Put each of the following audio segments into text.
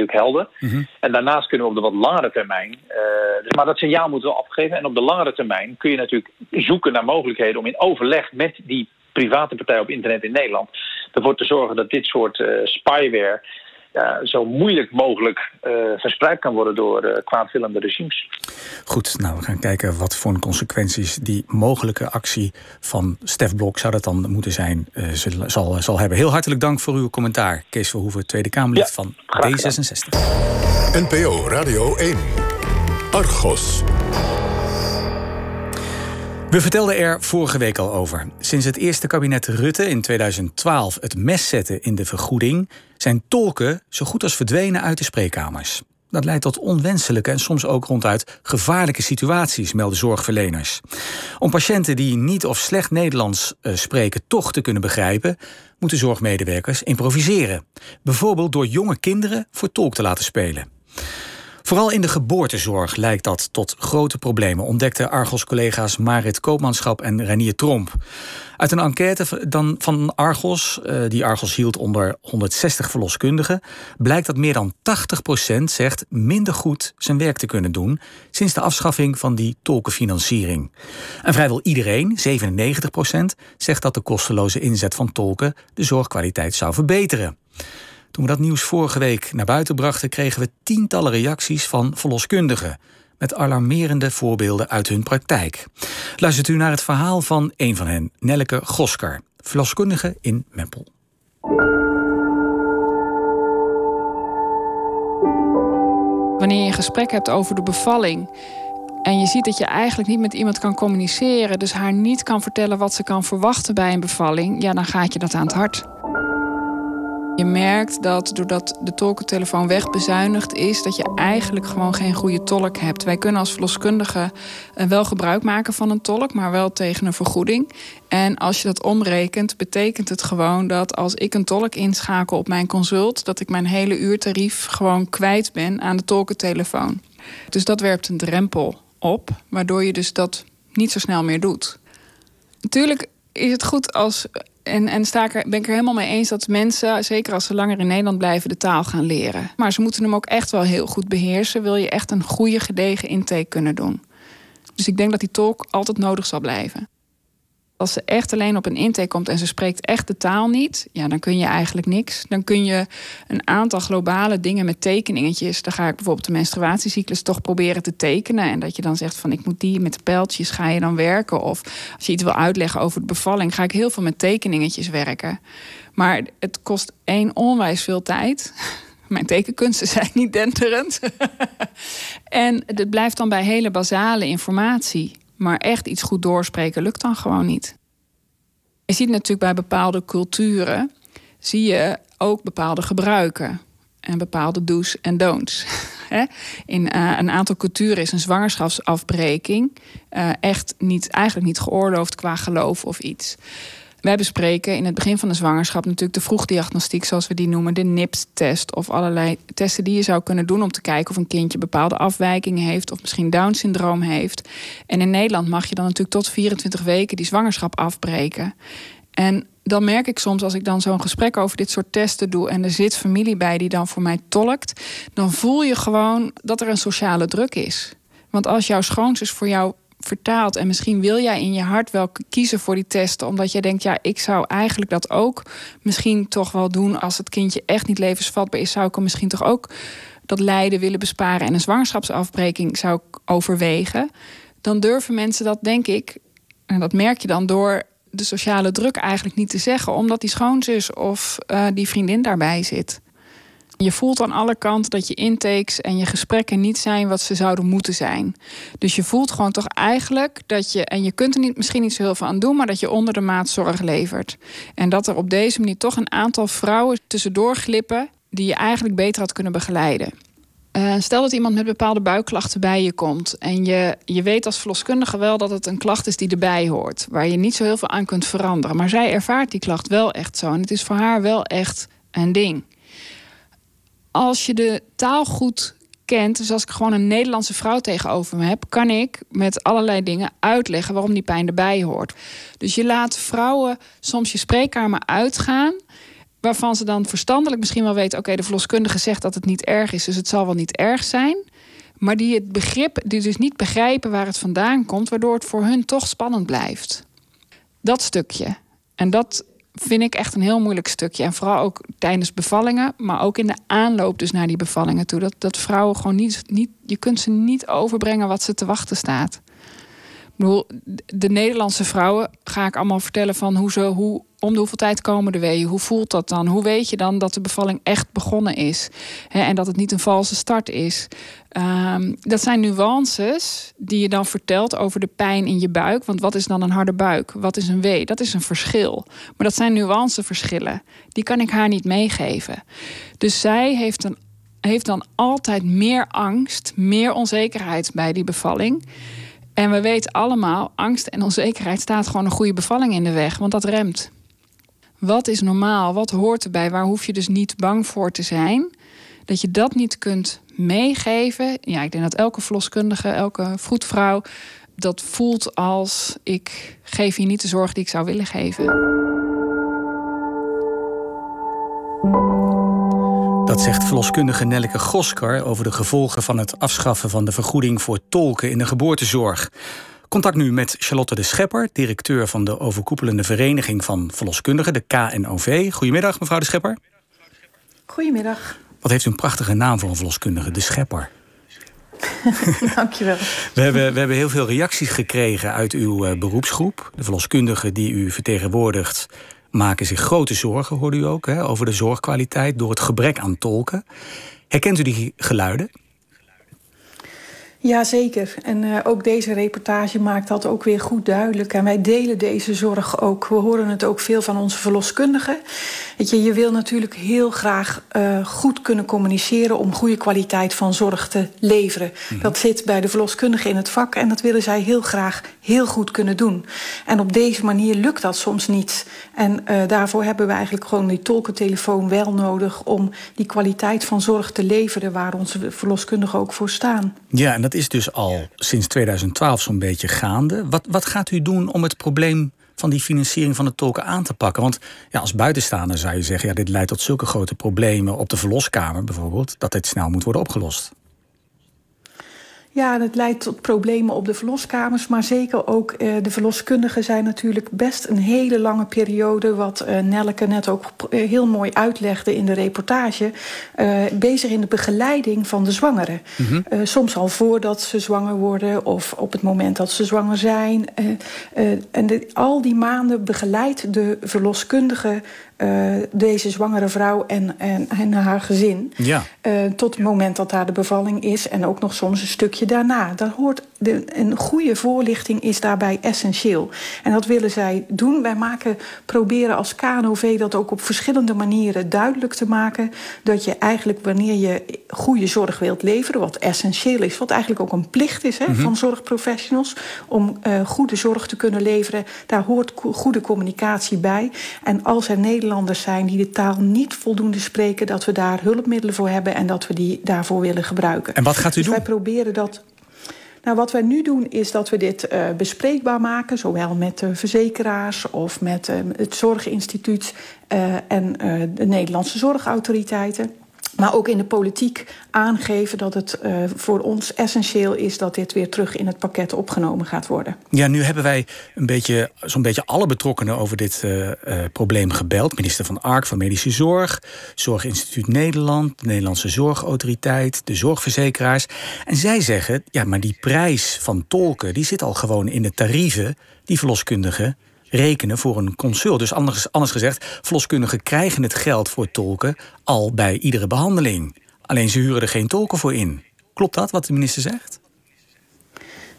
natuurlijk helder. En daarnaast kunnen we op de wat langere termijn. dus maar dat signaal moeten we afgeven. En op de langere termijn kun je natuurlijk zoeken naar mogelijkheden om in overleg met die private partij op internet in Nederland ervoor te zorgen dat dit soort spyware ja, zo moeilijk mogelijk uh, verspreid kan worden door uh, kwaadwillende regimes. Goed, nou we gaan kijken wat voor consequenties die mogelijke actie van Stef Blok zou dat dan moeten zijn, uh, zal, zal hebben. Heel hartelijk dank voor uw commentaar, Kees Verhoeven, Tweede Kamerlid van D66. NPO Radio 1, Argos. We vertelden er vorige week al over. Sinds het eerste kabinet Rutte in 2012 het mes zette in de vergoeding, zijn tolken zo goed als verdwenen uit de spreekkamers. Dat leidt tot onwenselijke en soms ook ronduit gevaarlijke situaties, melden zorgverleners. Om patiënten die niet of slecht Nederlands uh, spreken toch te kunnen begrijpen, moeten zorgmedewerkers improviseren. Bijvoorbeeld door jonge kinderen voor tolk te laten spelen. Vooral in de geboortezorg lijkt dat tot grote problemen, ontdekten Argos-collega's Marit Koopmanschap en Renier Tromp. Uit een enquête van Argos, eh, die Argos hield onder 160 verloskundigen, blijkt dat meer dan 80% zegt minder goed zijn werk te kunnen doen sinds de afschaffing van die tolkenfinanciering. En vrijwel iedereen, 97%, zegt dat de kosteloze inzet van tolken de zorgkwaliteit zou verbeteren. Toen we dat nieuws vorige week naar buiten brachten, kregen we tientallen reacties van verloskundigen. Met alarmerende voorbeelden uit hun praktijk. Luistert u naar het verhaal van een van hen, Nelleke Gosker, verloskundige in Meppel. Wanneer je een gesprek hebt over de bevalling. En je ziet dat je eigenlijk niet met iemand kan communiceren, dus haar niet kan vertellen wat ze kan verwachten bij een bevalling, ja, dan gaat je dat aan het hart. Je merkt dat doordat de tolkentelefoon wegbezuinigd is, dat je eigenlijk gewoon geen goede tolk hebt. Wij kunnen als verloskundige eh, wel gebruik maken van een tolk, maar wel tegen een vergoeding. En als je dat omrekent, betekent het gewoon dat als ik een tolk inschakel op mijn consult, dat ik mijn hele uurtarief gewoon kwijt ben aan de tolkentelefoon. Dus dat werpt een drempel op, waardoor je dus dat niet zo snel meer doet. Natuurlijk is het goed als en, en sta ik er, ben ik er helemaal mee eens dat mensen, zeker als ze langer in Nederland blijven, de taal gaan leren. Maar ze moeten hem ook echt wel heel goed beheersen. Wil je echt een goede, gedegen intake kunnen doen. Dus ik denk dat die tolk altijd nodig zal blijven. Als ze echt alleen op een intake komt en ze spreekt echt de taal niet, ja, dan kun je eigenlijk niks. Dan kun je een aantal globale dingen met tekeningetjes. Dan ga ik bijvoorbeeld de menstruatiecyclus toch proberen te tekenen. En dat je dan zegt van ik moet die met de pijltjes ga je dan werken. Of als je iets wil uitleggen over de bevalling, ga ik heel veel met tekeningetjes werken. Maar het kost één onwijs veel tijd. Mijn tekenkunsten zijn niet denterend. en het blijft dan bij hele basale informatie. Maar echt iets goed doorspreken lukt dan gewoon niet. Je ziet natuurlijk bij bepaalde culturen, zie je ook bepaalde gebruiken. En bepaalde do's en don'ts. In uh, een aantal culturen is een zwangerschapsafbreking uh, echt niet, eigenlijk niet geoorloofd qua geloof of iets. Wij bespreken in het begin van de zwangerschap natuurlijk de vroegdiagnostiek, zoals we die noemen, de NIPT-test of allerlei testen die je zou kunnen doen om te kijken of een kindje bepaalde afwijkingen heeft of misschien Down-syndroom heeft. En in Nederland mag je dan natuurlijk tot 24 weken die zwangerschap afbreken. En dan merk ik soms als ik dan zo'n gesprek over dit soort testen doe en er zit familie bij die dan voor mij tolkt, dan voel je gewoon dat er een sociale druk is. Want als jouw schoonzus voor jou vertaalt. En misschien wil jij in je hart wel kiezen voor die testen, omdat jij denkt, ja, ik zou eigenlijk dat ook misschien toch wel doen als het kindje echt niet levensvatbaar is, zou ik hem misschien toch ook dat lijden willen besparen en een zwangerschapsafbreking zou overwegen. Dan durven mensen dat, denk ik, en dat merk je dan door de sociale druk eigenlijk niet te zeggen, omdat die schoonzus of uh, die vriendin daarbij zit. Je voelt aan alle kanten dat je intakes en je gesprekken niet zijn wat ze zouden moeten zijn. Dus je voelt gewoon toch eigenlijk dat je, en je kunt er niet, misschien niet zo heel veel aan doen, maar dat je onder de maat zorg levert. En dat er op deze manier toch een aantal vrouwen tussendoor glippen die je eigenlijk beter had kunnen begeleiden. Uh, stel dat iemand met bepaalde buikklachten bij je komt. En je, je weet als verloskundige wel dat het een klacht is die erbij hoort. Waar je niet zo heel veel aan kunt veranderen. Maar zij ervaart die klacht wel echt zo. En het is voor haar wel echt een ding als je de taal goed kent, dus als ik gewoon een Nederlandse vrouw tegenover me heb, kan ik met allerlei dingen uitleggen waarom die pijn erbij hoort. Dus je laat vrouwen soms je spreekkamer uitgaan waarvan ze dan verstandelijk misschien wel weten: oké, de verloskundige zegt dat het niet erg is, dus het zal wel niet erg zijn. Maar die het begrip, die dus niet begrijpen waar het vandaan komt, waardoor het voor hun toch spannend blijft. Dat stukje. En dat vind ik echt een heel moeilijk stukje. En vooral ook tijdens bevallingen, maar ook in de aanloop dus naar die bevallingen toe. Dat, dat vrouwen gewoon niet, niet, je kunt ze niet overbrengen wat ze te wachten staat. Ik bedoel, de Nederlandse vrouwen ga ik allemaal vertellen van hoe ze, hoe, om de hoeveel tijd komen de weeën? Hoe voelt dat dan? Hoe weet je dan dat de bevalling echt begonnen is? en dat het niet een valse start is? Ehm, dat zijn nuances die je dan vertelt over de pijn in je buik. Want wat is dan een harde buik? Wat is een wee? Dat is een verschil. Maar dat zijn nuanceverschillen. Die kan ik haar niet meegeven. Dus zij heeft, heeft dan altijd meer angst, meer onzekerheid bij die bevalling. En we weten allemaal, angst en onzekerheid staat gewoon een goede bevalling in de weg, want dat remt. Wat is normaal? Wat hoort erbij? Waar hoef je dus niet bang voor te zijn? Dat je dat niet kunt meegeven. Ja, ik denk dat elke verloskundige, elke vroedvrouw dat voelt als ik geef je niet de zorg die ik zou willen geven. Dat zegt verloskundige Nelleke Goskar over de gevolgen van het afschaffen van de vergoeding voor tolken in de geboortezorg. Contact nu met Charlotte de Schepper, directeur van de overkoepelende vereniging van verloskundigen, de KNOV. Goedemiddag, mevrouw de Schepper. Goedemiddag. Wat heeft u een prachtige naam voor een verloskundige, de Schepper. Dankjewel. We hebben, we hebben heel veel reacties gekregen uit uw uh, beroepsgroep. De verloskundigen die u vertegenwoordigt maken zich grote zorgen, hoorde u ook, hè, over de zorgkwaliteit door het gebrek aan tolken. Herkent u die geluiden? Jazeker. En uh, ook deze reportage maakt dat ook weer goed duidelijk. En wij delen deze zorg ook. We horen het ook veel van onze verloskundigen. Weet je, je wil natuurlijk heel graag uh, goed kunnen communiceren om goede kwaliteit van zorg te leveren. Mm. Dat zit bij de verloskundigen in het vak en dat willen zij heel graag heel goed kunnen doen. En op deze manier lukt dat soms niet. En uh, daarvoor hebben we eigenlijk gewoon die tolkentelefoon wel nodig om die kwaliteit van zorg te leveren waar onze verloskundigen ook voor staan. Ja, en dat is dus al sinds 2012 zo'n beetje gaande. Wat, wat gaat u doen om het probleem van die financiering van de tolken aan te pakken? Want ja, als buitenstaander zou je zeggen, ja, dit leidt tot zulke grote problemen op de verloskamer bijvoorbeeld, dat dit snel moet worden opgelost. Ja, het leidt tot problemen op de verloskamers. Maar zeker ook uh, de verloskundigen zijn natuurlijk best een hele lange periode. Wat uh, Nelleke net ook uh, heel mooi uitlegde in de reportage. bezig in de begeleiding van de zwangeren. Mm -hmm. soms al voordat ze zwanger worden of op het moment dat ze zwanger zijn. en de, al die maanden begeleidt de verloskundige uh, deze zwangere vrouw en, en, en haar gezin. Ja. Uh, tot het moment dat daar de bevalling is en ook nog soms een stukje daarna. Dat hoort de, een goede voorlichting is daarbij essentieel. En dat willen zij doen. Wij maken, proberen als KNOV dat ook op verschillende manieren duidelijk te maken. Dat je eigenlijk wanneer je goede zorg wilt leveren, wat essentieel is, wat eigenlijk ook een plicht is hè, mm -hmm. van zorgprofessionals, om uh, goede zorg te kunnen leveren, daar hoort goede communicatie bij. En als er Nederlanders zijn die de taal niet voldoende spreken, dat we daar hulpmiddelen voor hebben en dat we die daarvoor willen gebruiken. En wat gaat u dus doen? Wij proberen dat. Nou, wat wij nu doen is dat we dit uh, bespreekbaar maken, zowel met de verzekeraars of met uh, het Zorginstituut uh, en de Nederlandse zorgautoriteiten. Maar ook in de politiek aangeven dat het uh, voor ons essentieel is dat dit weer terug in het pakket opgenomen gaat worden. Ja, nu hebben wij een beetje, zo'n beetje alle betrokkenen over dit uh, uh, probleem gebeld. Minister van Ark van Medische Zorg, Zorginstituut Nederland, de Nederlandse Zorgautoriteit, de zorgverzekeraars. En zij zeggen, ja, maar die prijs van tolken die zit al gewoon in de tarieven die verloskundigen rekenen voor een consult. Dus anders, anders gezegd, verloskundigen krijgen het geld voor tolken al bij iedere behandeling. Alleen ze huren er geen tolken voor in. Klopt dat wat de minister zegt?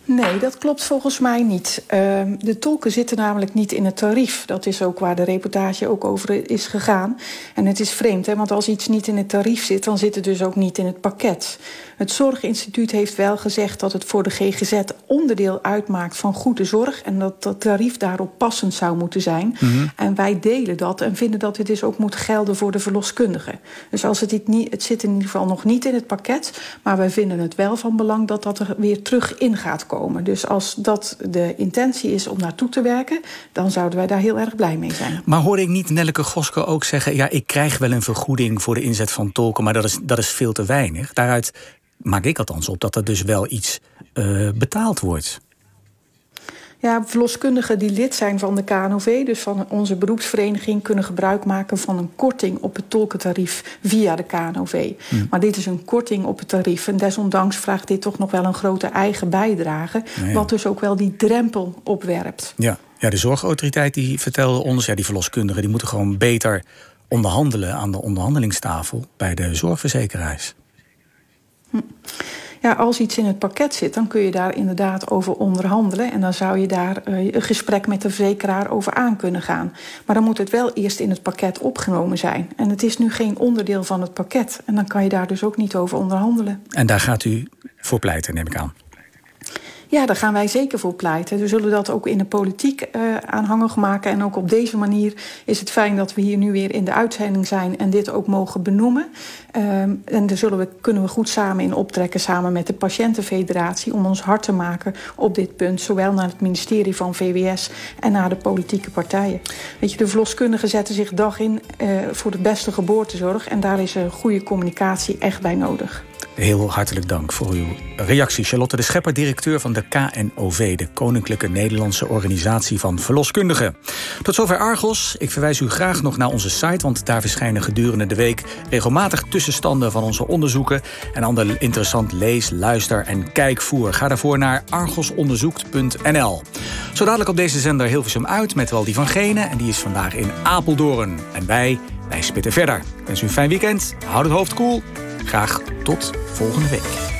Nee, dat klopt volgens mij niet. Uh, de tolken zitten namelijk niet in het tarief. Dat is ook waar de reportage ook over is gegaan. En het is vreemd, hè, want als iets niet in het tarief zit... dan zit het dus ook niet in het pakket. Het Zorginstituut heeft wel gezegd dat het voor de GGZ onderdeel uitmaakt van goede zorg. En dat dat tarief daarop passend zou moeten zijn. Mm -hmm. En wij delen dat en vinden dat dit dus ook moet gelden voor de verloskundigen. Dus als het, niet, het zit in ieder geval nog niet in het pakket. Maar wij vinden het wel van belang dat dat er weer terug in gaat komen afkomen. Dus als dat de intentie is om naartoe te werken, dan zouden wij daar heel erg blij mee zijn. Maar hoorde ik niet Nelleke Goske ook zeggen: ja, ik krijg wel een vergoeding voor de inzet van tolken, maar dat is, dat is veel te weinig. Daaruit maak ik althans op dat er dus wel iets uh, betaald wordt. Ja, verloskundigen die lid zijn van de KNOV, dus van onze beroepsvereniging, kunnen gebruik maken van een korting op het tolkentarief via de KNOV. Hmm. Maar dit is een korting op het tarief. En desondanks vraagt dit toch nog wel een grote eigen bijdrage. Wat dus ook wel die drempel opwerpt. Ja. ja, de zorgautoriteit die vertelde ons, ja, die verloskundigen, die moeten gewoon beter onderhandelen aan de onderhandelingstafel bij de zorgverzekeraars. Hm. Ja, als iets in het pakket zit, dan kun je daar inderdaad over onderhandelen. En dan zou je daar uh, een gesprek met de verzekeraar over aan kunnen gaan. Maar dan moet het wel eerst in het pakket opgenomen zijn. En het is nu geen onderdeel van het pakket. En dan kan je daar dus ook niet over onderhandelen. En daar gaat u voor pleiten, neem ik aan. Ja, daar gaan wij zeker voor pleiten. We zullen dat ook in de politiek uh, aanhangig maken. En ook op deze manier is het fijn dat we hier nu weer in de uitzending zijn en dit ook mogen benoemen. Uh, en daar zullen we, kunnen we goed samen in optrekken, samen met de Patiëntenfederatie, om ons hard te maken op dit punt. Zowel naar het ministerie van VWS en naar de politieke partijen. Weet je, de verloskundigen zetten zich dag in uh, voor de beste geboortezorg. En daar is een goede communicatie echt bij nodig. Heel hartelijk dank voor uw reactie. Charlotte de Schepper, directeur van de KNOV, de Koninklijke Nederlandse Organisatie van Verloskundigen. Tot zover Argos. Ik verwijs u graag nog naar onze site, want daar verschijnen gedurende de week regelmatig tussenstanden van onze onderzoeken en ander interessant lees, luister en kijkvoer. Ga daarvoor naar argosonderzoekt.nl. Zo dadelijk op deze zender Hilversum uit met wel die van Gene en die is vandaag in Apeldoorn. En wij, wij spitten verder. Ik wens u een fijn weekend. Houd het hoofd koel. Graag tot volgende week.